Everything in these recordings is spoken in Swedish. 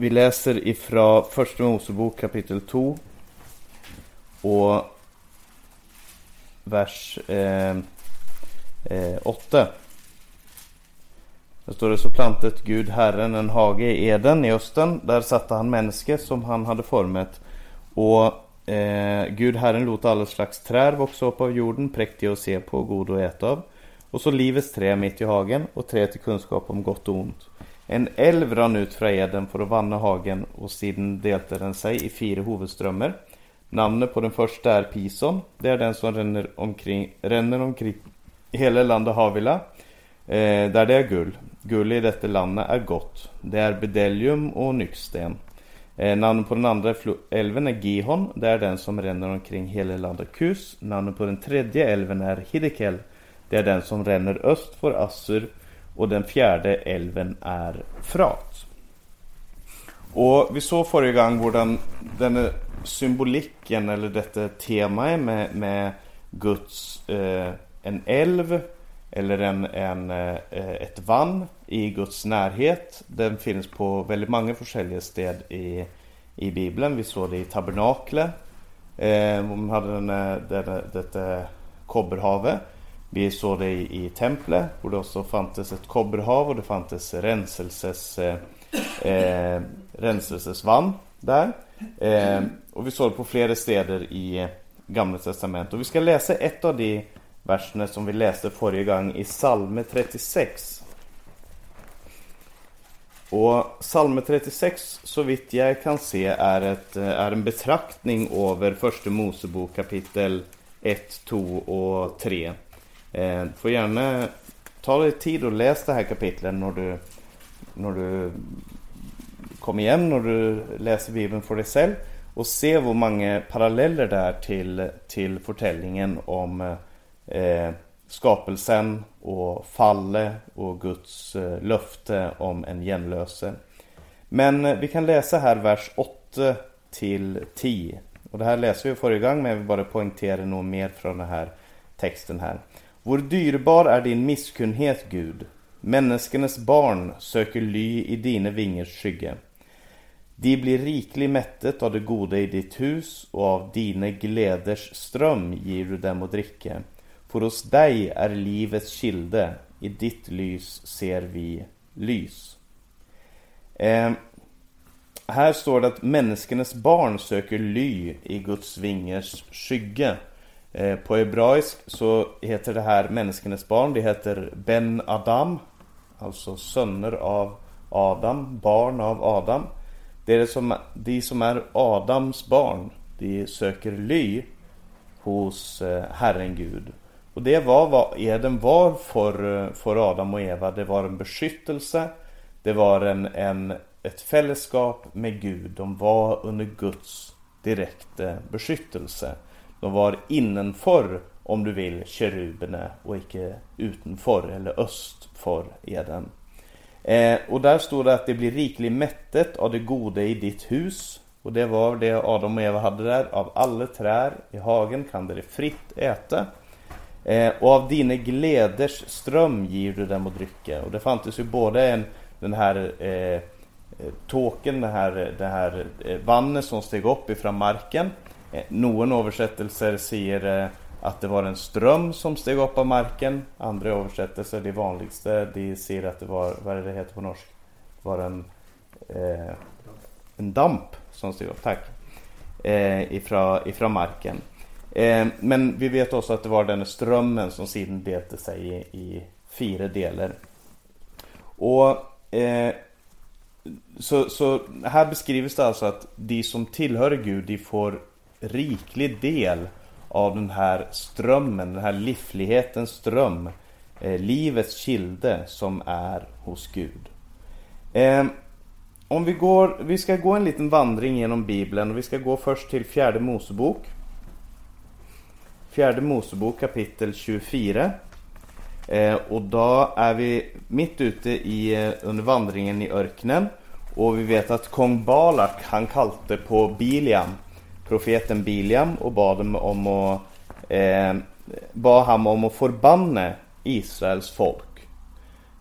vi läser ifrån Första Mosebok kapitel 2 och vers eh, eh, 8. Där står det så plantet Gud Herren en hage i Eden i östen. Där satte han människa som han hade format. Och eh, Gud Herren lot alla slags träd växa upp av jorden, präktiga att se på, goda att äta av. Och så livets trä mitt i hagen och trä till kunskap om gott och ont. En älv rann ut från Eden för att vanna hagen och sedan delte den sig i fyra huvudströmmar. Namnet på den första är Pison. Det är den som ränner omkring, ränner omkring hela landet Havila. Eh, där det är guld. Guld i detta landet är gott. Det är Bedelium och nyxsten. Eh, namnet på den andra älven är Gihon. Det är den som ränner omkring hela landet Kus. Namnet på den tredje älven är Hidekel. Det är den som ränner öst för Assur. Och den fjärde älven är Frat. Och vi såg förra gången hur den, den symboliken eller detta tema med, med Guds eh, en älv eller en, en, eh, ett vann i Guds närhet. Den finns på väldigt många olika ställen i, i Bibeln. Vi såg det i tabernaklet. Eh, man hade den, den, detta kobberhavet. Vi såg det i, i templet och det också fanns ett kobberhav och det fanns renselses, eh, eh renselsesvann där. Eh, och vi såg det på flera städer i Gamla Testamentet. Och vi ska läsa ett av de verserna som vi läste förra gången i Salme 36. Och Salme 36, så vitt jag kan se, är, ett, eh, är en betraktning över Första Mosebok kapitel 1, 2 och 3. Eh, får gärna ta dig tid och läs det här kapitlet när du, när du kommer igen, när du läser Bibeln för dig själv. Och se hur många paralleller det är till, till förtällningen om eh, skapelsen och fallet och Guds eh, löfte om en genlöse. Men eh, vi kan läsa här vers 8 till 10. Och det här läser vi förra gången men jag vill bara poängtera något mer från den här texten här. Vår dyrbar är din misskunnhet, Gud. Människornas barn söker ly i dina vingers skygge. De blir rikligt mättet av det goda i ditt hus och av dina gläders ström ger du dem att dricka. För hos dig är livets kilde, i ditt lys ser vi lys. Eh, här står det att människornas barn söker ly i Guds vingers skygge. Eh, på hebraisk så heter det här människornas barn, det heter Ben Adam. Alltså söner av Adam, barn av Adam. Det är det som, de som är Adams barn, de söker ly hos eh, Herren Gud. Och det var vad Eden var för, eh, för Adam och Eva. Det var en beskyttelse. Det var en, en, ett fällskap med Gud. De var under Guds direkta beskyttelse. De var innanför, om du vill, keruberna och icke utanför eller östför Eden. Eh, och där står det att det blir rikligt mättet av det goda i ditt hus. Och det var det Adam och Eva hade där. Av alla träd i hagen kan det fritt äta. Eh, och av dina gläders ström ger du dem att dricka. Och det fanns ju både en, den här eh, eh tåken, det här, det här eh, som steg upp ifrån marken. Eh, Någon översättelser säger eh, att det var en ström som steg upp av marken. Andra översättelser, det vanligaste, de säger att det var, vad är det heter på norsk? Det var en, eh, en damp som steg upp, tack. Eh, ifrån, ifrån marken. Eh, men vi vet också att det var den strömmen som sedan delte sig i, i fyra delar. Och eh, så, så här beskrivs det alltså att de som tillhör Gud, de får riklig del av den här strömmen, den här livlighetens ström, eh, livets kilde som är hos Gud. Eh, om vi går, vi ska gå en liten vandring genom Bibeln och vi ska gå först till fjärde Mosebok. Fjärde Mosebok kapitel 24. Eh, och då är vi mitt ute i, eh, under vandringen i öknen. Och vi vet att kung Balak han kalte på Biliam, profeten Biliam och bad dem om att, eh, bad han om att förbanna Israels folk.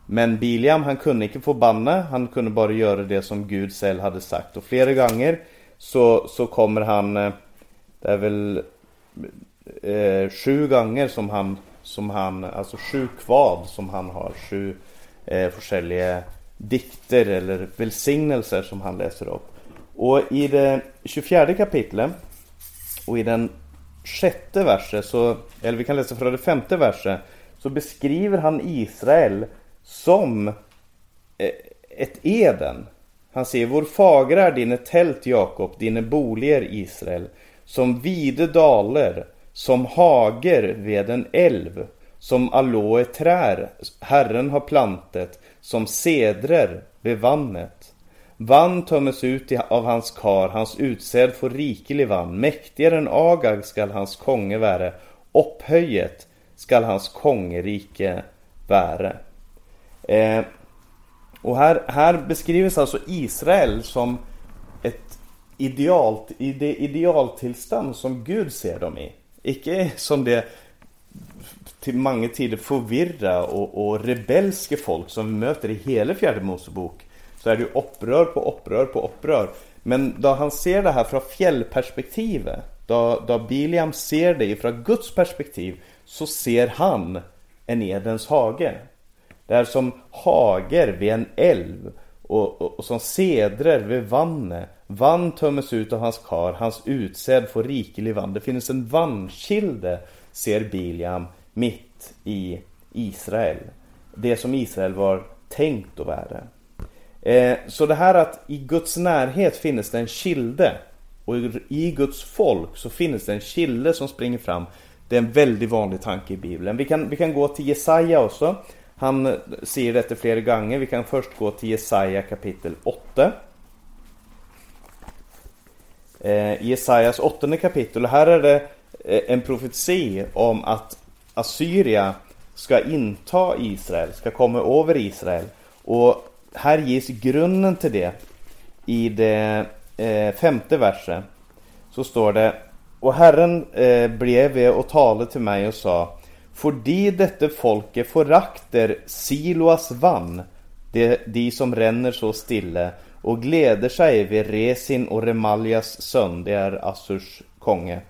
Men Biliam han kunde inte förbanna, han kunde bara göra det som Gud själv hade sagt. Och flera gånger så, så kommer han, eh, det är väl eh, sju gånger som han, som han, alltså sju kvad som han har, sju eh, olika dikter eller välsignelser som han läser upp. Och i det 24 kapitlet och i den sjätte versen, så, eller vi kan läsa från det femte versen, så beskriver han Israel som eh, ett Eden. Han säger, vår fagra är dina tält Jakob, dina boliger Israel, som vide daler, som hager vid en älv, som aloeträr Herren har plantet, som cedrer vid vannet. Vann tömmes ut av hans kar, hans utsäd får rikelig vann. Mäktigare än Agag skall hans konge vara, upphöjet skall hans kongerike vara. Eh, och här, här beskrivs alltså Israel som ett idealt, i det idealtillstånd som Gud ser dem i. Icke som det till många tider förvirra och, och rebelske folk som vi möter i hela fjärde Mosebok så är det ju upprör på upprör på upprör. Men då han ser det här från fjällperspektivet, då, då Biliam ser det från Guds perspektiv, så ser han en Edens hage. Det är som hager vid en älv och, och, och som cedrer vid vannet. Vann tömmes ut av hans kar, hans utsäd får rikelig vann. Det finns en vannkilde, ser Biliam, mitt i Israel. Det som Israel var tänkt att vara. Eh, så det här att i Guds närhet finns det en kilde och i Guds folk så finns det en kilde som springer fram. Det är en väldigt vanlig tanke i Bibeln. Vi kan, vi kan gå till Jesaja också. Han eh, säger detta flera gånger. Vi kan först gå till Jesaja kapitel 8. Eh, Jesajas åttonde kapitel. Här är det eh, en profetia om att Assyria ska inta Israel, ska komma över Israel. Och här ges grunden till det i det eh, femte verset. Så står det Och Herren eh, blev och talade till mig och sa Fordi dette folket förakter Siloas vann, de, de som ränner så stille, och gläder sig vid Resin och Remaljas son, det är Assurs konge.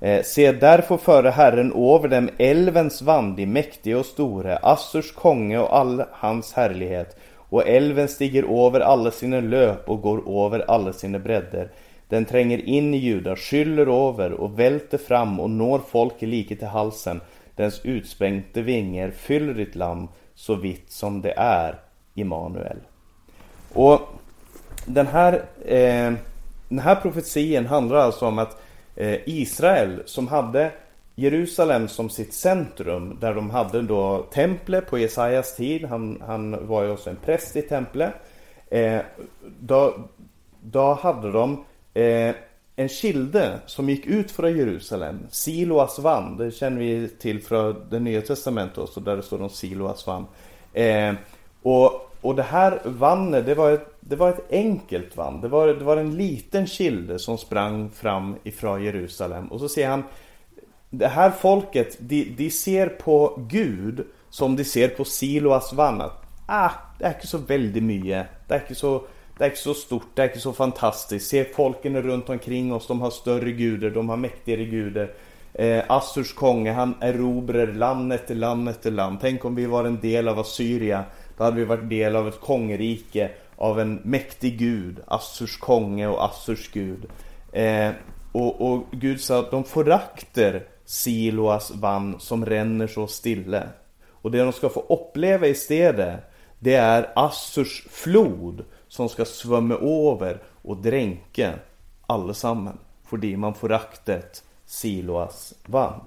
Eh, se, därför före Herren över dem älvens vann, de mäktiga och store, Assurs konge och all hans härlighet, och älven stiger över alla sina löp och går över alla sina bredder. Den tränger in i Juda, skyller över och välter fram och når folk i like till halsen. Dens utspänkte vingar fyller ditt land så vitt som det är, Immanuel. Och den här, eh, den här profetian handlar alltså om att eh, Israel som hade Jerusalem som sitt centrum där de hade då templet på Jesajas tid. Han, han var ju också en präst i templet. Eh, då, då hade de eh, en kilde som gick ut från Jerusalem. Siloas vann. Det känner vi till från det nya testamentet också där det står om Siloas vann. Eh, och, och det här vannet det var ett, det var ett enkelt vann. Det var, det var en liten kilde som sprang fram ifrån Jerusalem. Och så ser han det här folket, de, de ser på Gud som de ser på Siloas vann. Ah, det är inte så väldigt mycket. Det är inte så, det är inte så stort, det är inte så fantastiskt. Se folken runt omkring oss, de har större gudar, de har mäktigare gudar. Eh, Assurs konge, han erobrar land efter land efter land. Tänk om vi var en del av Assyria. Då hade vi varit del av ett kongerike av en mäktig gud, Assurs konge och Assurs gud. Eh, och, och Gud sa att de förakter Siloas vann som ränner så stille. Och det de ska få uppleva istället, det är Assurs flod som ska svämma över och dränka allesammen. Fordi man föraktet Siloas vann.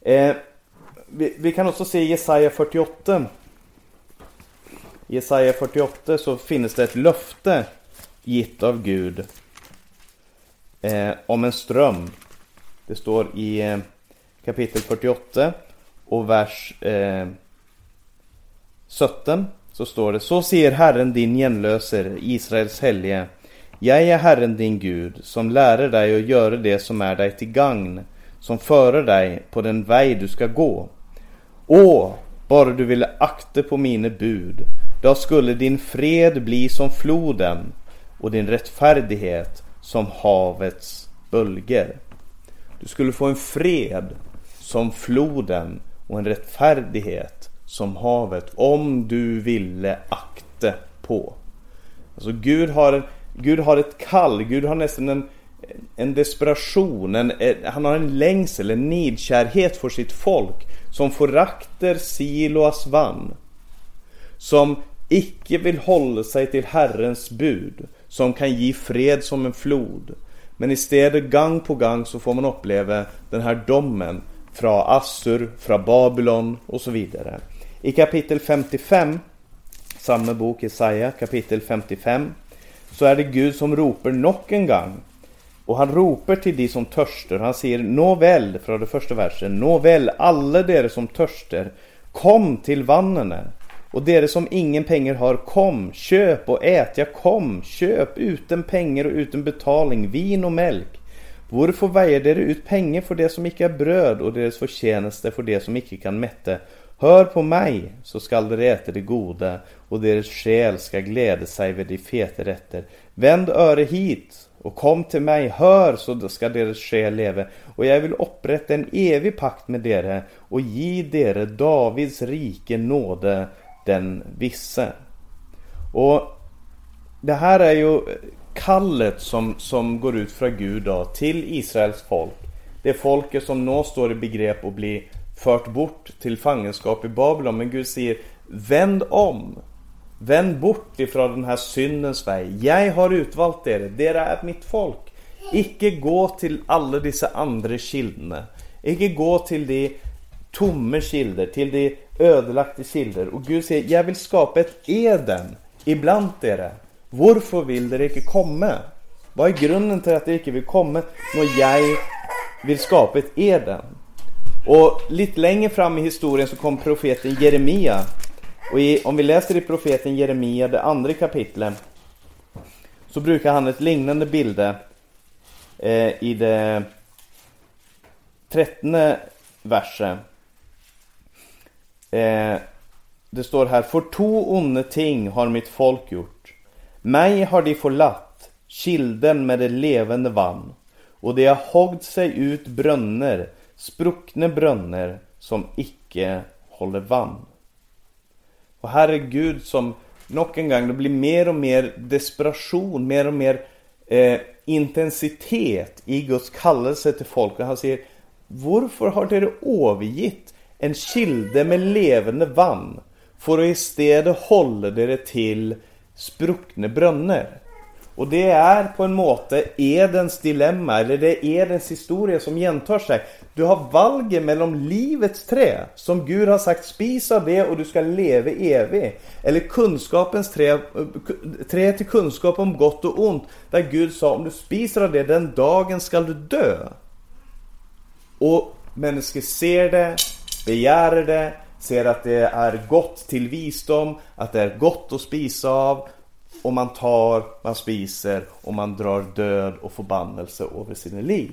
Eh, vi, vi, kan också se i Jesaja 48. I Jesaja 48 så finns det ett löfte gitt av Gud eh, om en ström det står i eh, kapitel 48 och vers eh, 17 så står det Så ser Herren din genlöser, Israels Helige. Jag är Herren din Gud, som lärer dig att göra det som är dig till gagn, som förer dig på den väg du ska gå. Och bara du ville akta på mina bud. Då skulle din fred bli som floden och din rättfärdighet som havets bölger. Du skulle få en fred som floden och en rättfärdighet som havet om du ville akta på. Alltså Gud har, Gud har ett kall, Gud har nästan en, en desperation, en, han har en längsel, en nidkärhet för sitt folk som förakter Siloas vann. Som icke vill hålla sig till Herrens bud, som kan ge fred som en flod. Men istället gång på gång så får man uppleva den här domen från Assur, från Babylon och så vidare. I kapitel 55, samma bok Jesaja kapitel 55, så är det Gud som ropar nog en gång. Och han ropar till de som törstar. Han säger Nåväl, från den första versen. Nåväl, alla dere som törstar, kom till vannene. Och dere som ingen pengar har, kom, köp och ät. Ja, kom, köp utan pengar och utan betalning, vin och mjölk. Varför väjer dere ut pengar för det som icke är bröd och deras förtjänste för det som icke kan mätta? Hör på mig, så skall dere äta det goda och deras själ ska glädja sig vid de feta rätter. Vänd öre hit och kom till mig, hör så ska deras själ leva. Och jag vill upprätta en evig pakt med dere och ge dere Davids rike nåde den visse. Och det här är ju kallet som, som går ut från Gud då, till Israels folk. Det folket som nu står i begrepp att bli fört bort till fångenskap i Babylon. Men Gud säger Vänd om. Vänd bort ifrån den här syndens väg. Jag har utvalt er. det är mitt folk. Icke gå till alla dessa andra kilderna. Icke gå till de tomme kilder, till de ödelagda kilder. Och Gud säger, jag vill skapa ett Eden ibland er. Varför vill det icke komma? Vad är grunden till att det icke vill komma när jag vill skapa ett Eden? Och lite längre fram i historien så kom profeten Jeremia. Och i, om vi läser i profeten Jeremia, det andra kapitlet, så brukar han ett liknande bilde eh, i det trettonde verset. Eh, det står här, för två onda ting har mitt folk gjort. Mig har de förlatt, kilden med det levande vann, och de har hoggt sig ut brunnar spruckna brunnar som icke håller vann. Och här är Gud som nog en gång, det blir mer och mer desperation, mer och mer eh, intensitet i Guds kallelse till folk. Och han säger Varför har ni övergett en kilde med levande vann för att istället hålla dere till spruckna brunnar? Och det är på en måte Edens dilemma, eller det är Edens historia som gentar sig. Du har valget mellan livets trä, som Gud har sagt spis av det och du ska leva evigt. Eller kunskapens trä, trä till kunskap om gott och ont, där Gud sa om du spiser av det, den dagen ska du dö. Och människor ser det, begär det, ser att det är gott till visdom, att det är gott att spisa av och man tar, man spiser och man drar död och förbannelse över sina liv.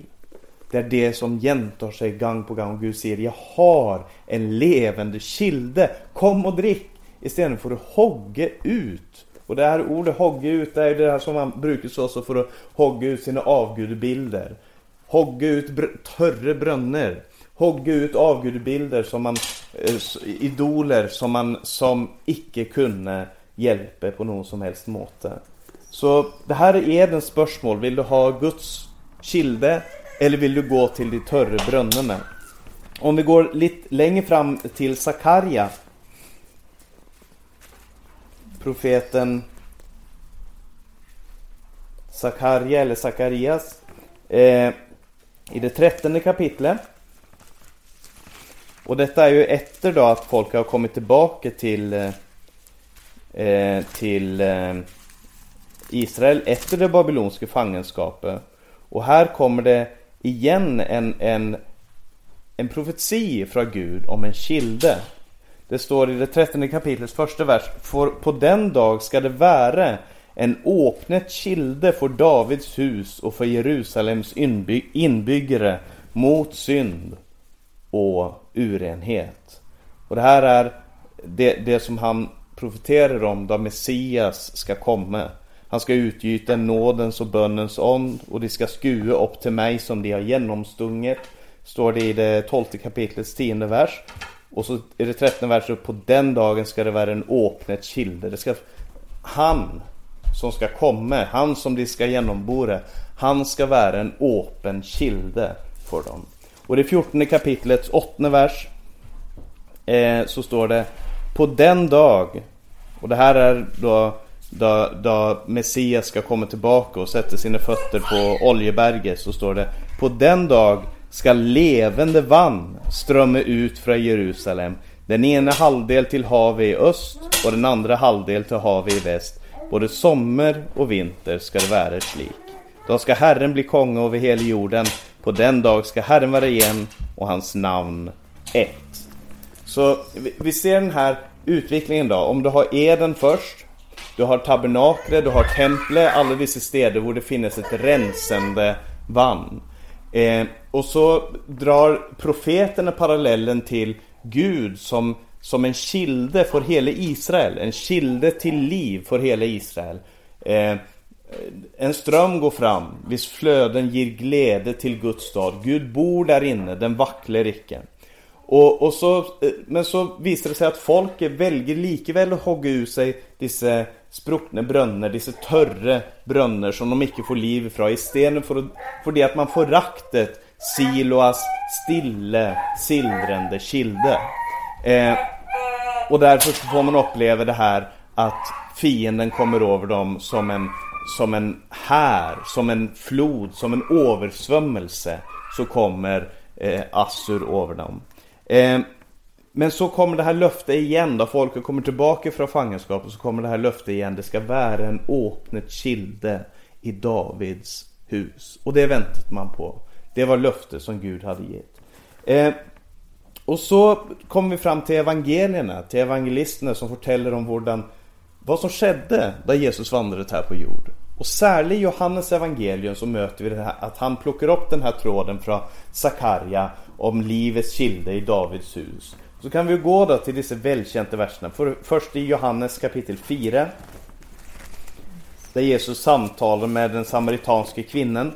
Det är det som jämtar sig gång på gång. Gud säger, jag har en levande kilde. Kom och drick istället för att hogga ut. Och det här ordet hogga ut, det är det här som man brukar så för att hogga ut sina avgudebilder. Hogga ut br törre brunnar. Hogga ut avgudbilder som man, eh, idoler som man som icke kunde hjälpa på någon som helst måte. Så det här är Edens spörsmål. Vill du ha Guds kilde eller vill du gå till de törre brunnarna? Om vi går lite längre fram till Sakarja. Profeten Sakarja eller Sakarias. Eh, I det trettonde kapitlet. Och detta är ju efter då att folk har kommit tillbaka till eh, eh till eh, Israel efter det babyloniska fångenskapet. Och här kommer det igen en, en, en profeti från Gud om en kilde. Det står i det trettonde kapitlets första vers. För på den dag ska det vara en åpnet kilde för Davids hus och för Jerusalems inbyggare mot synd och urenhet. Och det här är det, det som han profeterar om då Messias ska komma. Han ska utgjuta nådens och bönens ånd och de ska skue upp till mig som de har genomstunget. Står det i det tolfte kapitlets tionde vers. Och så är det trettonde vers upp på den dagen ska det vara en åpnet kilde. Det ska, han som ska komma, han som de ska genombore, han ska vara en öppen kilde för dem. Och det fjortonde kapitlets åttonde vers. Eh, så står det På den dag, och det här är då då, då Messias ska komma tillbaka och sätta sina fötter på Oljeberget så står det På den dag ska levande vann strömma ut från Jerusalem. Den ena halvdel till havet i öst och den andra halvdel till havet i väst. Både sommar och vinter ska det vara slik. Då ska Herren bli konge över hela jorden. På den dag ska Herren vara igen och hans namn ett Så vi ser den här utvecklingen då Om du har Eden först du har tabernaklet, du har templet, alla dessa städer där det finns ett rensande vann. Eh, och så drar profeterna parallellen till Gud som, som en kilde för hela Israel. En kilde till liv för hela Israel. Eh, en ström går fram, viss flöden ger glädje till Guds stad. Gud bor där inne, den vacklar icke. Och, och så, eh, men så visar det sig att folket väljer likväl att hugga ur sig dessa spruckna brunnar, dessa törre brunnar som de inte får liv ifrån istället för, för det att man får raktet siloas stille, sildrande kilde. Eh, och därför får man uppleva det här att fienden kommer över dem som en, som en här, som en flod, som en översvämmelse så kommer eh, Assur över dem. Eh, men så kommer det här löftet igen då folket kommer tillbaka från fångenskap och så kommer det här löftet igen. Det ska vara en öppnet kilde i Davids hus. Och det väntat man på. Det var löftet som Gud hade gett. Eh, och så kommer vi fram till evangelierna, till evangelisterna som berättar om hvordan, vad som skedde där Jesus vandrade här på jord. Och särskilt i Johannes evangelium så möter vi det här, att han plockar upp den här tråden från Sakarja om livets kilde i Davids hus. Så kan vi gå då till dessa välkända verserna. För, först i Johannes kapitel 4. Där Jesus samtalar med den samaritanske kvinnan.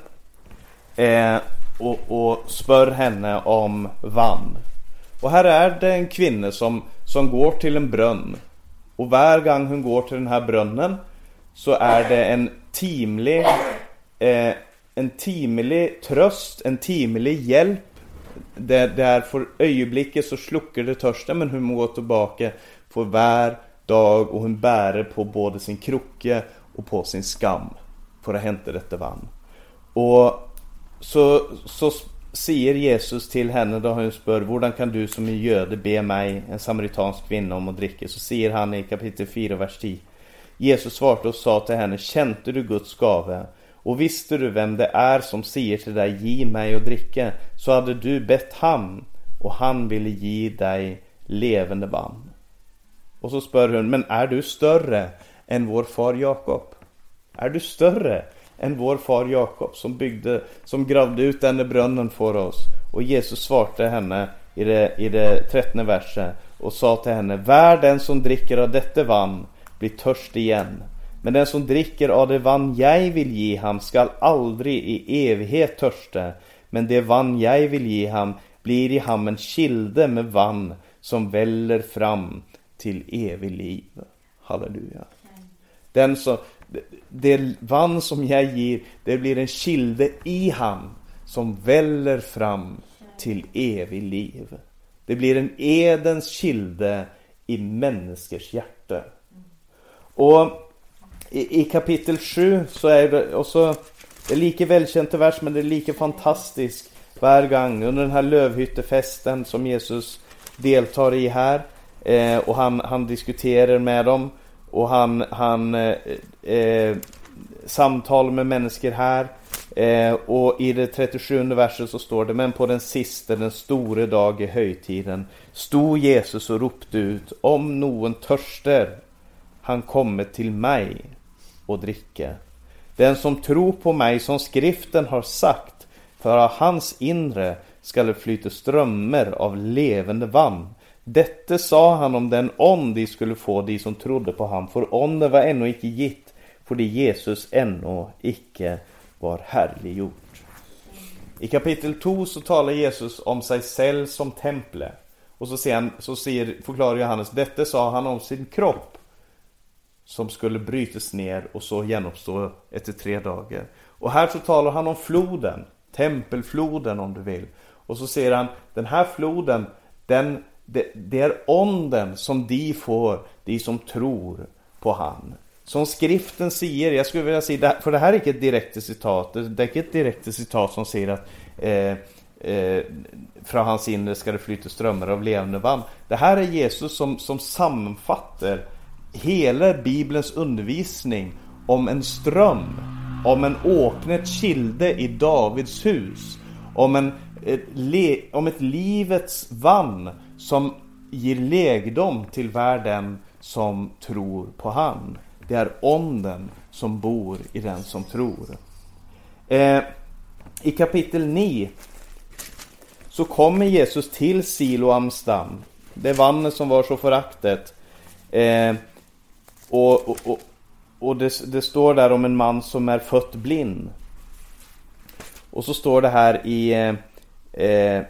Eh, och, och spör henne om vann. Och här är det en kvinna som, som går till en brunn. Och varje gång hon går till den här brunnen så är det en timlig, eh, en timlig tröst, en timlig hjälp Det är för ögonblicket så sluckar det törsten men hon går tillbaka för varje dag och hon bär på både sin krocke och på sin skam för att hämta detta vann. Och så, så säger Jesus till henne då hon spör Hur kan du som är jöde be mig, en samaritansk kvinna, om att dricka? Så säger han i kapitel 4, vers 10 Jesus svarade och sa till henne Kände du Guds gave? Och visste du vem det är som säger till dig Ge mig att dricka Så hade du bett han och han ville ge dig levande vann Och så spör hon Men är du större än vår far Jakob? Är du större än vår far Jakob som byggde, som gravde ut denna brunnen för oss? Och Jesus svarade henne i det, i det trettonde verset och sa till henne Vär den som dricker av detta vann blir törst igen men den som dricker av det vann jag vill ge ham skall aldrig i evighet törsta. Men det vann jag vill ge ham blir i ham en kilde med vann som väller fram till evig liv. Halleluja. Den som, det vann som jag ger, det blir en kilde i han som väller fram till evig liv. Det blir en Edens kilde i människors hjärta. Och i, i kapitel 7 så är det också det är lika välkänt vers men det är lika fantastiskt varje gång under den här lövhyttefesten som Jesus deltar i här eh, och han, han diskuterar med dem och han, han eh, eh, samtalar med människor här eh, och i det 37 verset så står det Men på den sista, den store dag i högtiden stod Jesus och ropte ut Om någon törster han kommer till mig och dricka. Den som tror på mig som skriften har sagt, för av hans inre skall det flyta strömmar av levande vann. Dette sa han om den ånd de skulle få, de som trodde på ham, for ånden var ennå ikke gitt, fordi Jesus ennå ikke var herliggjort. I kapittel 2 så talar Jesus om sig selv som tempelet. Och så, ser han, så ser, förklarar Johannes, detta sa han om sin kropp som skulle brytas ner och så genoppstå efter tre dagar. Och här så talar han om floden, tempelfloden om du vill. Och så säger han, den här floden, den, det, det är onden som de får, de som tror på han. Som skriften säger, jag skulle vilja säga, för det här är inte ett direkt citat, det är inte ett direkt citat som säger att eh, eh, från hans inre ska det flyta strömmar av levande vann. Det här är Jesus som, som sammanfattar hela Bibelns undervisning om en ström, om en åknet kilde i Davids hus, om, en, ett, om ett livets vann som ger legdom till världen som tror på han. Det är onden som bor i den som tror. Eh, I kapitel 9 så kommer Jesus till Siloams damm. Det vannet som var så föraktet. Eh, och, och, och, och det, det, står där om en man som är fött blind. Och så står det här i eh, eh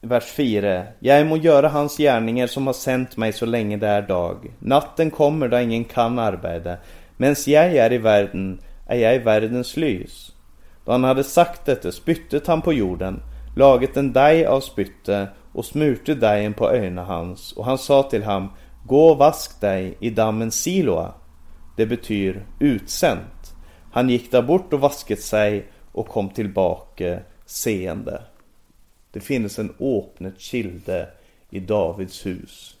vers 4. Jag må göra hans gärningar som har sänt mig så länge det är dag. Natten kommer då ingen kan arbeta. Mens jag är i världen är jag i världens lys. Då han hade sagt detta spyttet han på jorden, laget en dej av spytte och smurte dejen på ögonen hans och han sa till ham Gå och vask dig i dammen Siloa. Det betyder utsänt. Han gick där bort och vasket sig och kom tillbaka seende. Det finns en åpnet kilde i Davids hus.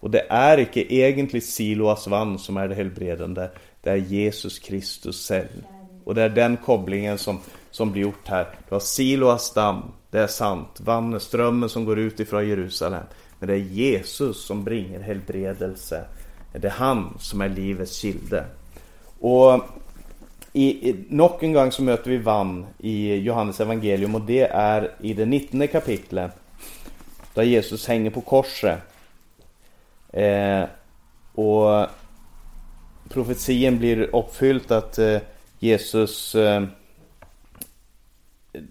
Och det är inte egentligen Siloas vann som är det helbredande. Det är Jesus Kristus själv. Och det är den kopplingen som, som blir gjort här. Du har Siloas damm, det är sant. Vannet, som går ut ifrån Jerusalem. Men det är Jesus som bringar helbredelse. Det är han som är livets kilde. Och i, i, nog en gång så möter vi vann i Johannes evangelium och det är i det 19 kapitlet. Där Jesus hänger på korset. Eh, och profetien blir uppfylld att eh, Jesus eh,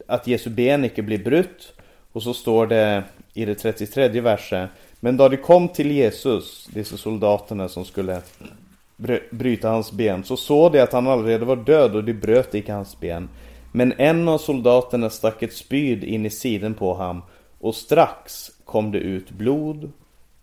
att Jesu ben icke blir brutt. Och så står det i det 33 verset. Men då de kom till Jesus, dessa soldaterna som skulle bryta hans ben, så såg de att han allerede var död och de bröt icke hans ben. Men en av soldaterna stack ett spyd in i sidan på ham och strax kom det ut blod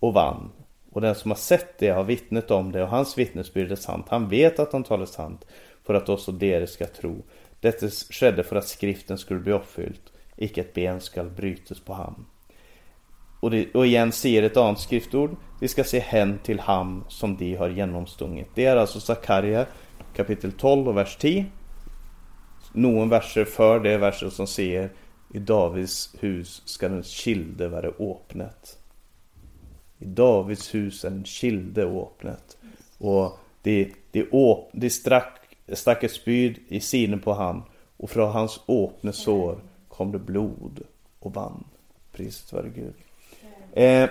och vann. Och den som har sett det har vittnet om det och hans vittnesbörd är sant. Han vet att han talar sant för att också dere ska tro. Detta skedde för att skriften skulle bli uppfylld. Icke ett ben skall brytas på ham. Och, det, och igen ser ett annat skriftord. Vi ska se hen till ham som de har genomstungit. Det är alltså Sakaria kapitel 12 och vers 10. Någon verser för det verser som säger I Davids hus ska en kilde vara öppnet. I Davids hus är en kilde öppnet. Och det, det, åp, det strack, stack ett spyd i sidan på han och från hans öppna sår kom det blod och vann. Priset vare Gud. Eh,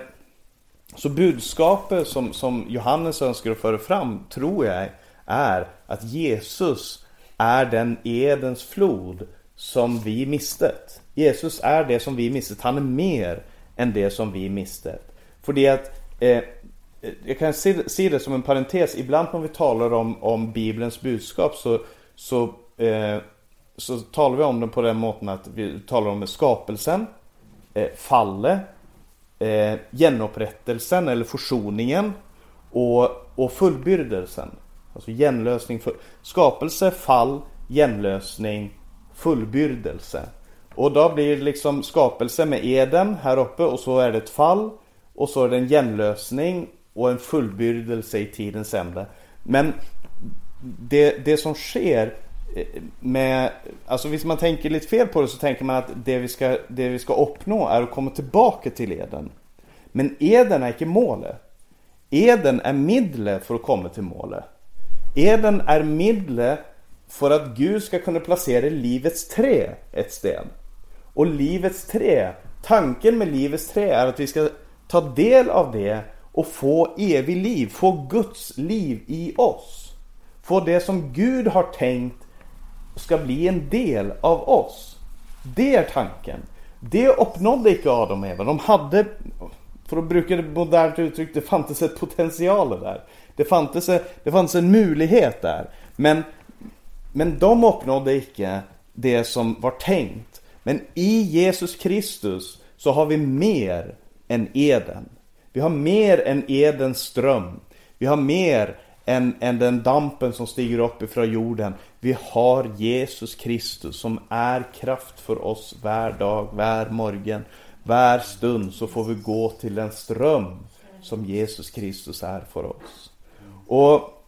så budskapet som, som Johannes önskar att föra fram, tror jag, är att Jesus är den Edens flod som vi mistet. Jesus är det som vi mistet. Han är mer än det som vi mistet. För det att eh, jag kan se, se, det som en parentes. Ibland när vi talar om, om Bibelns budskap så, så, eh, så talar vi om den på den måten att vi talar om skapelsen, eh, fallet eh, genupprättelsen eller försoningen och, och fullbyrdelsen. Alltså genlösning, för, skapelse, fall, genlösning, fullbyrdelse. Och då blir det liksom skapelse med Eden här uppe och så är det ett fall och så är det en genlösning och en fullbyrdelse i tidens ände. Men det, det som sker med, alltså visst man tänker lite fel på det så tänker man att det vi ska, det vi ska uppnå är att komma tillbaka till Eden. Men Eden är inte målet. Eden är medlet för att komma till målet. Eden är medlet för att Gud ska kunna placera livets trä ett sted. Och livets trä, tanken med livets trä är att vi ska ta del av det och få evig liv, få Guds liv i oss. Få det som Gud har tänkt ska bli en del av oss. Det är tanken. Det uppnådde icke Adam och Eva. De hade, för att bruka det modernt uttryck, det fanns ett potential där. Det fanns, det fanns en möjlighet där. Men, men de uppnådde icke det som var tänkt. Men i Jesus Kristus så har vi mer än Eden. Vi har mer än Edens ström. Vi har mer än, än den dampen som stiger upp ifrån jorden. Vi har Jesus Kristus som är kraft för oss var dag, var morgon, var stund så får vi gå till den ström som Jesus Kristus är för oss. Och,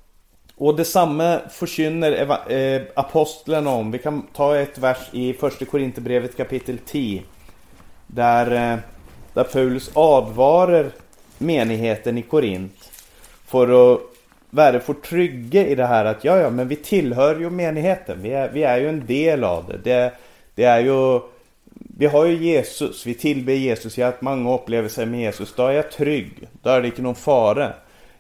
och detsamma förkynner eh, om. Vi kan ta ett vers i första Korinthierbrevet kapitel 10. Där, eh, där Paulus advarar menigheten i Korint för att vara för trygge i det här att ja, ja, men vi tillhör ju menigheten. Vi är, vi är ju en del av det. det. Det är ju vi har ju Jesus, vi tillber Jesus, jag har haft många upplevelser med Jesus, då är jag trygg, då är det inte någon fara.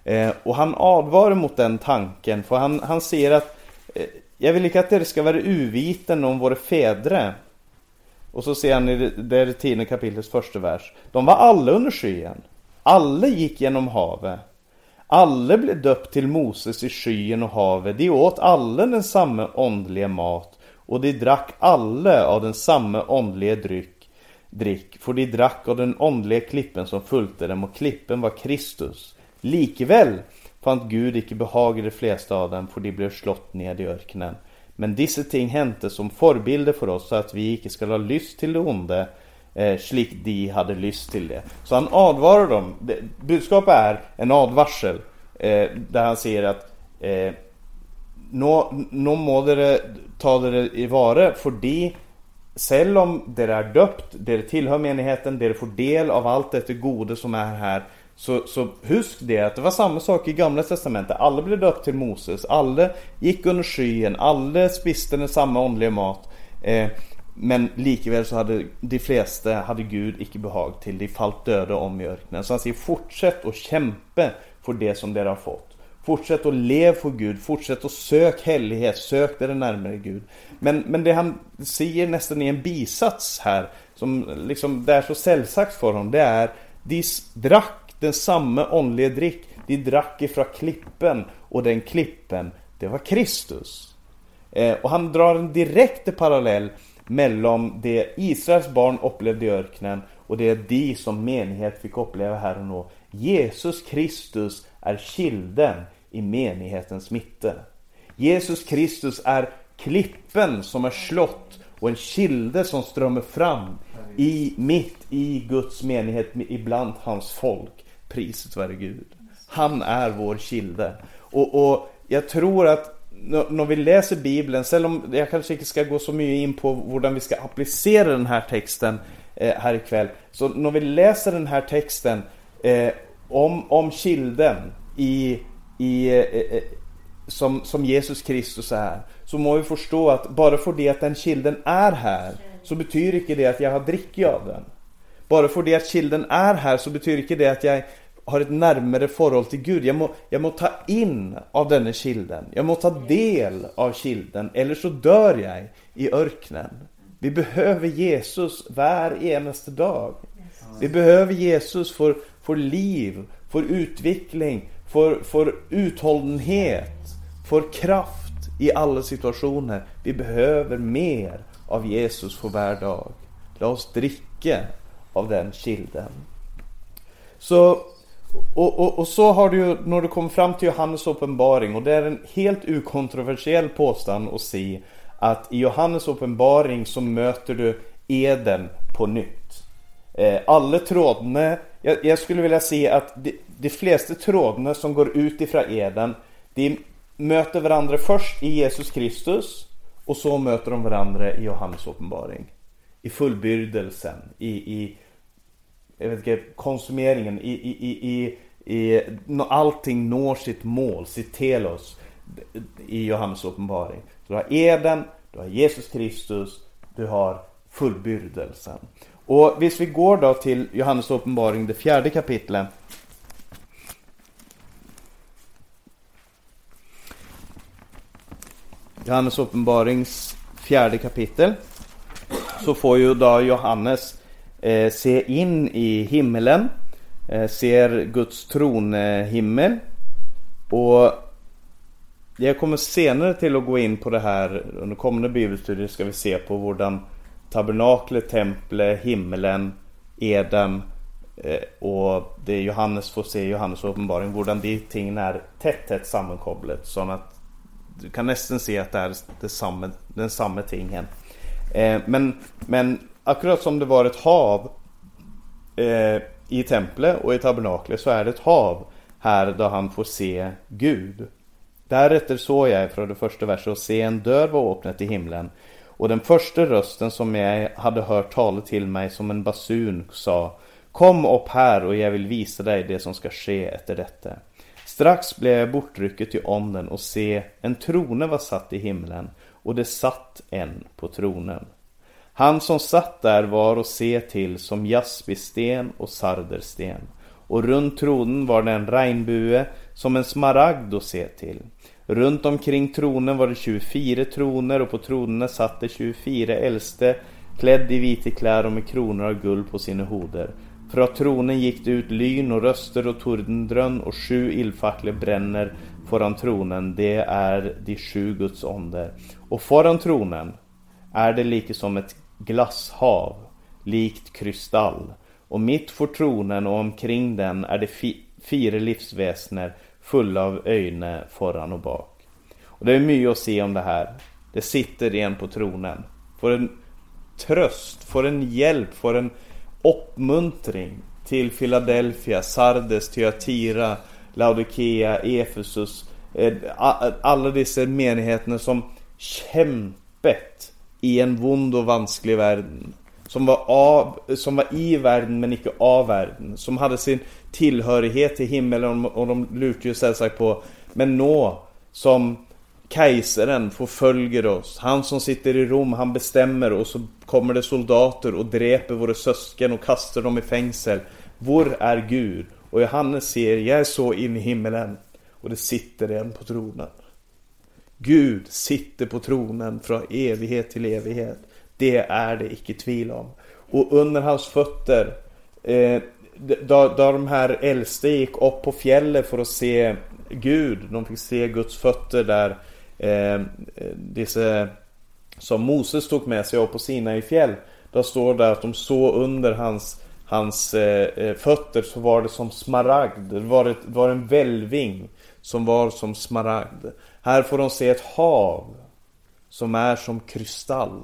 Eh, och han advarar mot den tanken, för han, han säger att eh, jag vill inte att det ska vara uviten om våra fäder. Och så ser han i det, det tionde kapitlets första vers. De var alla under skyen. Alla gick genom havet. Alla blev döpt till Moses i skyen och havet. De åt alla den samma åndliga mat och de drack alla av den samma åndliga dryck, drick, för de drack av den åndliga klippen som följde dem och klippen var Kristus. Likväl fann Gud icke behag i de flesta av dem, för de blev slått ned i öknen. Men dessa ting hände som förbilder för oss så att vi icke skall ha lyst till det onde, eh, slik de hade lyst till det. Så han advarar dem. Budskapet är en advarsel. Eh, där han säger att eh, nå, nå må dere ta dere i vare fordi selv om dere är döpt, dere tillhör menigheten, dere får del av allt det gode som är här så, så husk det att det var samma sak i gamla testamentet. Alla blev döpt till Moses, alla gick under skyen, alla spiste den samma andliga mat. Eh, men likväl så hade de flesta hade Gud icke behag till. De fallt döda om i öknen. Så han säger fortsätt att kämpa för det som de har fått. Fortsätt att leva för Gud, fortsätt att sök helighet, sök det närmare Gud. Men, men det han säger nästan i en bisats här, som liksom det är så sällsagt för honom, det är De drack den samma åndliga drick, de drack ifrån klippen och den klippen, det var Kristus. Eh, och han drar en direkt parallell mellan det Israels barn upplevde i öknen och det de som menighet fick uppleva här och nu. Jesus Kristus är kilden i menighetens mitte. Jesus Kristus är klippen som är slott och en kilde som strömmar fram i mitt i Guds menighet ibland hans folk. Priset vare Gud. Han är vår kilde. Och, och jag tror att när vi läser Bibeln, även om jag kanske inte ska gå så mycket in på hur vi ska applicera den här texten eh, här ikväll. Så när vi läser den här texten eh, om, om kilden i, i, eh, eh, som, som Jesus Kristus är, så må vi förstå att bara för det att den kilden är här, så betyder inte det att jag har drickit av den. Bara för det att kilden är här så betyder inte det att jag har ett närmare förhåll till Gud. Jag må, jag må ta in av denna kilden. Jag må ta del av kilden. Eller så dör jag i örknen. Vi behöver Jesus var enaste dag. Vi behöver Jesus för, för liv, för utveckling, för, för uthållenhet, för kraft i alla situationer. Vi behöver mer av Jesus för varje dag. Låt oss dricka av den kilden. Så och, och, och, så har du ju, när du kommer fram till Johannes uppenbaring och det är en helt okontroversiell påstånd att se att i Johannes uppenbaring så möter du Eden på nytt. Eh, alla trådarna, jag, jag, skulle vilja se att de, de flesta trådarna som går ut ifrån Eden, de möter varandra först i Jesus Kristus och så möter de varandra i Johannes uppenbaring. I fullbyrdelsen, i, i jag vet inte, konsumeringen, i, i, i, i, allting når sitt mål, sitt telos i Johannes uppenbaring. Du har Eden, du har Jesus Kristus, du har fullbyrdelsen. Och visst vi går då till Johannes uppenbaring, det fjärde kapitlet. Johannes uppenbarings fjärde kapitel. Så får ju då Johannes eh, se in i himmelen. Eh, ser Guds tronhimmel. Och jag kommer senare till att gå in på det här under kommande bibelstudier ska vi se på hurdan tabernaklet, templet, himmelen, Eden eh, och det Johannes får se i Johannes uppenbaring, hurdan de tingen är tätt, tätt sammankopplat. Så att du kan nästan se att det är det samma, den samma tingen. Eh, men, men akkurat som det var ett hav eh, i templet och i tabernaklet så är det ett hav här då han får se Gud. Därefter såg jag från det första verset och se en dörr var öppnad i himlen och den första rösten som jag hade hört tala till mig som en basun sa Kom upp här och jag vill visa dig det som ska ske efter detta. Strax blev jag bortrycket i onden och se en trone var satt i himlen och det satt en på tronen. Han som satt där var att se till som jaspisten och sardersten och runt tronen var det en regnbue som en smaragd att se till. Runt omkring tronen var det 24 troner och på tronerna satt det 24 äldste klädd i vita kläder och med kronor av guld på sina hoder. Från tronen gick det ut lyn och röster och tordendrön och sju illfacklor bränner föran tronen. Det är de sju Guds onder. Och föran tronen är det lika som ett glasshav, likt kristall. Och mitt för tronen och omkring den är det fi fyra livsväsner fulla av öjne föran och bak. Och det är mycket att se om det här. Det sitter en på tronen. Får en tröst, får en hjälp, får en uppmuntring till Philadelphia, Sardes, Thyatira, Laodikea, Efesus. Eh, alla dessa menigheterna som kämpet i en vond och vansklig värld. Som var, av, som var i världen men icke av världen. Som hade sin tillhörighet till himmelen och de lutar ju sällsagt på Men nå som kejsaren förföljer oss. Han som sitter i Rom, han bestämmer och så kommer det soldater och dräper våra sösken och kastar dem i fängsel. Var är Gud? Och Johannes ser, jag är så in i himmelen och det sitter en på tronen. Gud sitter på tronen från evighet till evighet. Det är det icke tvivel om. Och under hans fötter eh, då, då de här äldste gick upp på fjället för att se Gud. De fick se Guds fötter där. Eh, dessa som Moses tog med sig upp på Sinai fjäll. Då står det att de såg under hans, hans eh, eh fötter så var det som smaragd. Det var, ett, det var en välving som var som smaragd. Här får de se ett hav som är som kristall.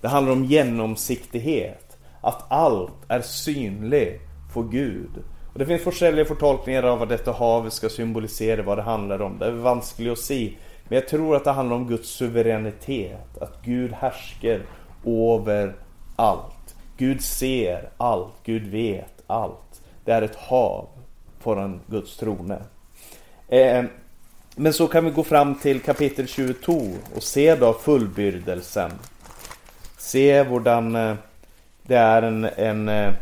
Det handlar om genomsiktighet. Att allt är synligt för Gud. Och det finns olika förtolkningar av vad detta hav ska symbolisera, vad det handlar om. Det är vanskligt att se. Men jag tror att det handlar om Guds suveränitet. Att Gud härskar över allt. Gud ser allt. Gud vet allt. Det är ett hav foran Guds trone. Eh, men så kan vi gå fram till kapitel 22 och se då fullbyrdelsen. Se hurdan eh, det är en, en eh,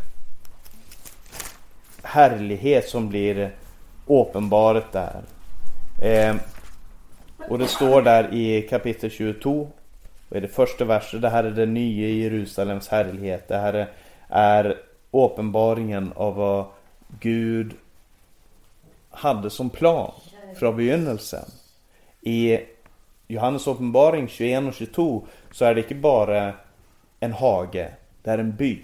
härlighet som blir åpenbaret där. Eh, och det står där i kapitel 22 och i det första verset, det här är det nya Jerusalems härlighet. Det här är, är uppenbaringen av vad Gud hade som plan från begynnelsen. I Johannes uppenbaring 21 och 22 så är det inte bara en hage, det är en by.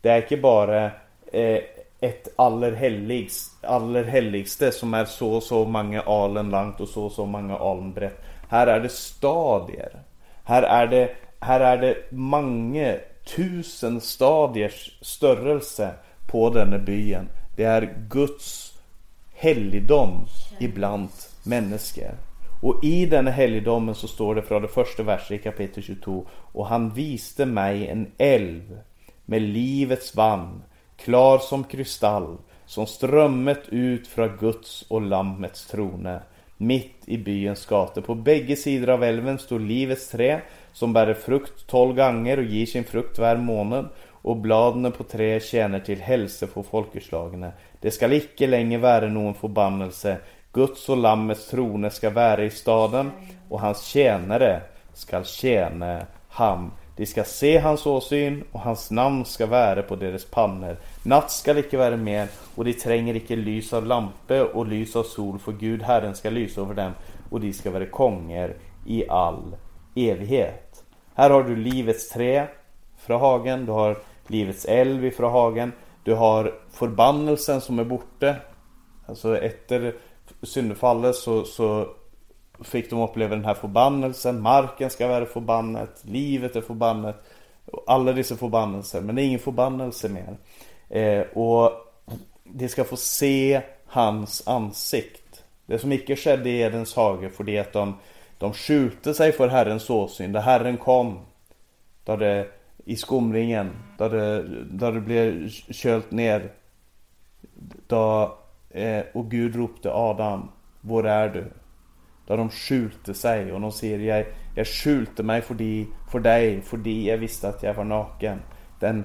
Det är inte bara eh, ett allerhelligst, allerhelligste som är så och så många alen långt och så och så många alen brett. Här är det stadier. Här är det, här är det många tusen stadiers störelse på denna byen. Det är Guds helgdom ibland människor. Och i denna helgdomen så står det från det första verset i kapitel 22 Och han viste mig en älv med livets vann klar som kristall, som strömmet ut från Guds och Lammets trone. Mitt i byens gator. På bägge sidor av älven står livets trä som bär frukt tolv gånger och ger sin frukt varje månad och bladene på treet tjener til helse for folkeslagene. Det skal ikke lenger være noen forbannelse. Guds og lammets trone skal være i staden, og hans tjenere skal tjene ham. De skal se hans åsyn, og hans navn skal være på deres panner. Natt skal ikke være mer, og de trenger ikke lys av lampe og lys av sol, for Gud Herren skal lyse over dem, og de skal være konger i all evighet. Her har du livets tre Frahagen, du har livets älv i Frahagen, du har förbannelsen som är borta. Alltså efter syndefallet så, så fick de uppleva den här förbannelsen. Marken ska vara förbannet, livet är förbannet. Alla dessa förbannelser, men det är ingen förbannelse mer. Eh, och de ska få se hans ansikt. Det som icke skedde i Edens hage för det att de, de skjuter sig för Herrens åsyn. Där Herren kom, där det i skumringen, där det, där det blev költ ner. Då, eh, och Gud ropte Adam, var är du? Där de skjulte sig, och de säger jag, jag skjulte meg för dig, för fordi jag visste att jag var naken. Den,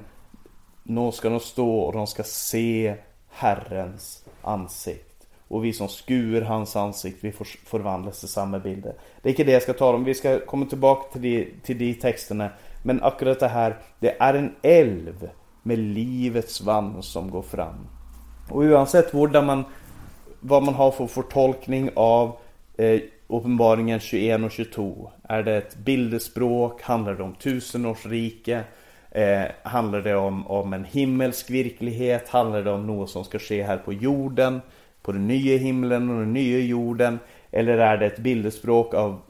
nå ska de stå, och de ska se Herrens ansikte. Och vi som skur hans ansikte, vi förvandlas till samma bilder. Det är inte det jag ska tala om, vi ska komma tillbaka till de, till de texterna. Men akkurat det här, det är en älv med livets vann som går fram. Och oavsett man, vad man har för förtolkning av eh, Uppenbaringen 21 och 22. Är det ett bildespråk? Handlar det om tusenårsrike? Eh, handlar det om, om en himmelsk verklighet? Handlar det om något som ska ske här på jorden? På den nya himlen och den nya jorden? Eller är det ett bildespråk av,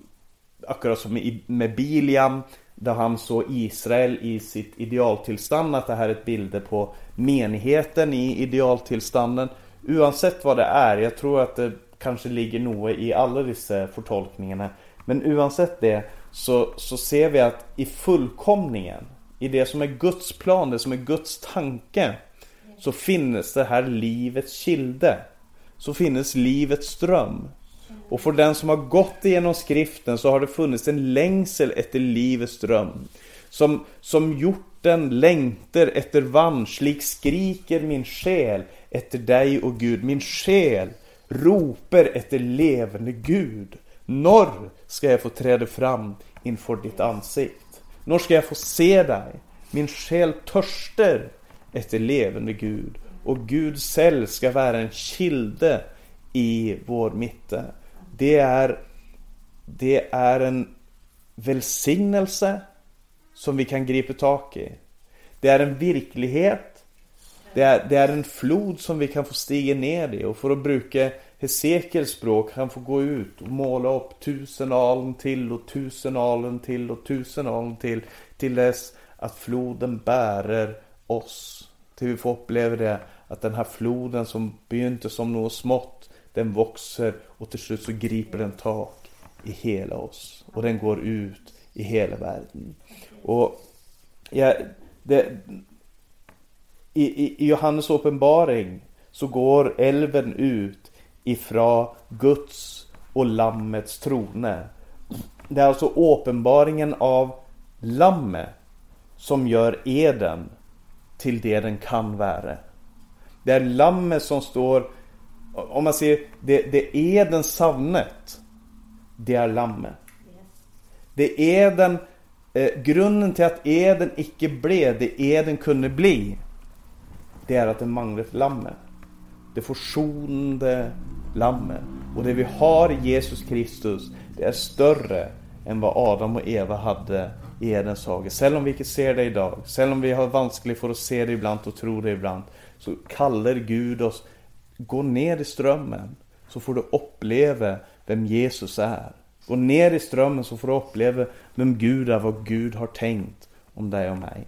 akkurat som med Biliam, där han såg Israel i sitt idealtillstånd, att det här är ett bilder på menigheten i idealtillstånden. Oavsett vad det är, jag tror att det kanske ligger något i alla dessa förtolkningarna. Men oavsett det så, så ser vi att i fullkomningen, i det som är Guds plan, det som är Guds tanke, så finns det här livets kilde. Så finns livets ström. Och för den som har gått igenom skriften så har det funnits en längsel efter livets dröm Som, som hjorten längtar efter vansch, lik skriker min själ efter dig och Gud. Min själ roper efter levande Gud. Norr ska jag få träda fram inför ditt ansikte? Norr ska jag få se dig. Min själ törster efter levande Gud. Och Gud själv ska vara en kilde i vår mitte. Det är, det är en välsignelse som vi kan gripa tag i. Det är en verklighet det är, det är en flod som vi kan få stiga ner i och för att bruka Hesekiels språk, han får gå ut och måla upp tusen alen till och tusen alen till och tusen alen till till dess att floden bärer oss. Till vi får uppleva det att den här floden som begynte som något smått, den växer och till slut så griper den tak i hela oss och den går ut i hela världen. Och ja, det, i, i Johannes uppenbaring så går älven ut ifrån Guds och Lammets trone. Det är alltså uppenbaringen av Lammet som gör eden till det den kan vara. Det är Lammet som står, om man ser det, det eden savnet, det är Lammet. Det eden, eh, grunden till att eden icke blev det eden kunde bli det är att det manglar ett lammet. Det försonande lammet. Och det vi har i Jesus Kristus, det är större än vad Adam och Eva hade i Edens hage. Även om vi inte ser det idag, Även om vi har vanskligt för att se det ibland och tro det ibland, så kallar Gud oss, gå ner i strömmen, så får du uppleva vem Jesus är. Gå ner i strömmen så får du uppleva vem Gud är, vad Gud har tänkt om dig och mig.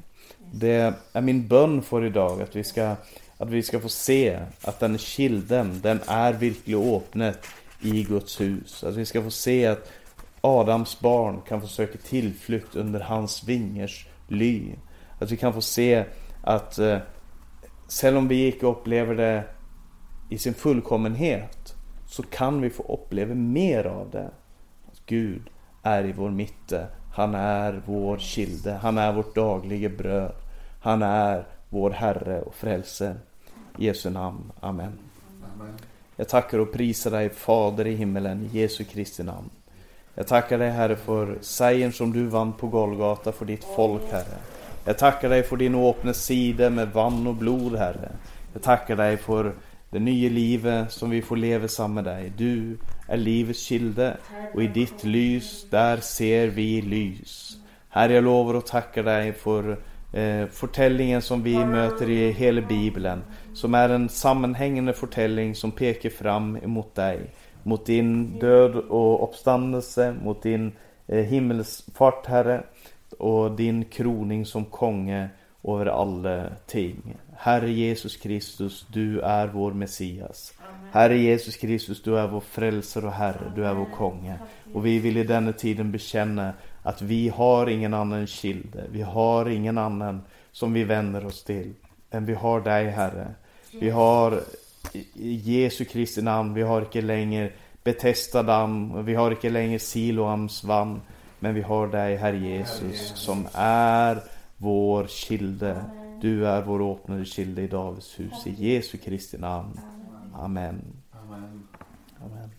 Det är min bön för idag att vi ska, att vi ska få se att den kilden, den är verkligen öppnet i Guds hus. Att vi ska få se att Adams barn kan få söka tillflykt under hans vingers ly. Att vi kan få se att eh, Även om vi inte upplever det i sin fullkommenhet så kan vi få uppleva mer av det. Att Gud är i vår mitte. Han är vår kilde. Han är vårt dagliga bröd. Han är vår Herre och Frälse. I Jesu namn. Amen. Amen. Jag tackar och prisar dig Fader i himmelen, i Jesu Kristi namn. Jag tackar dig Herre för segern som du vann på Golgata för ditt folk Herre. Jag tackar dig för din öppna sida med vann och blod Herre. Jag tackar dig för det nya livet som vi får leva samman med dig. Du är livets kilde och i ditt ljus, där ser vi ljus. Herre, jag lovar och tackar dig för eh, fortellingen som vi möter i hela Bibeln. Som är en sammanhängande fortelling som pekar fram emot dig. Mot din död och uppståndelse, mot din eh, himmelsfart, Herre. Och din kroning som konge över alla ting. Herre Jesus Kristus, du är vår Messias. Herre Jesus Kristus, du är vår frälsare och Herre, du är vår konge. Och vi vill i denna tiden bekänna att vi har ingen annan kilde, vi har ingen annan som vi vänder oss till än vi har dig Herre. Vi har i Jesu Kristi namn, vi har inte längre Betesda damm, vi har inte längre Siloams vann, men vi har dig Herre Jesus. som är vår kilde. Du är vår öppnade kilde i Davids hus. I Jesu Kristi namn. Amen. Amen. Amen.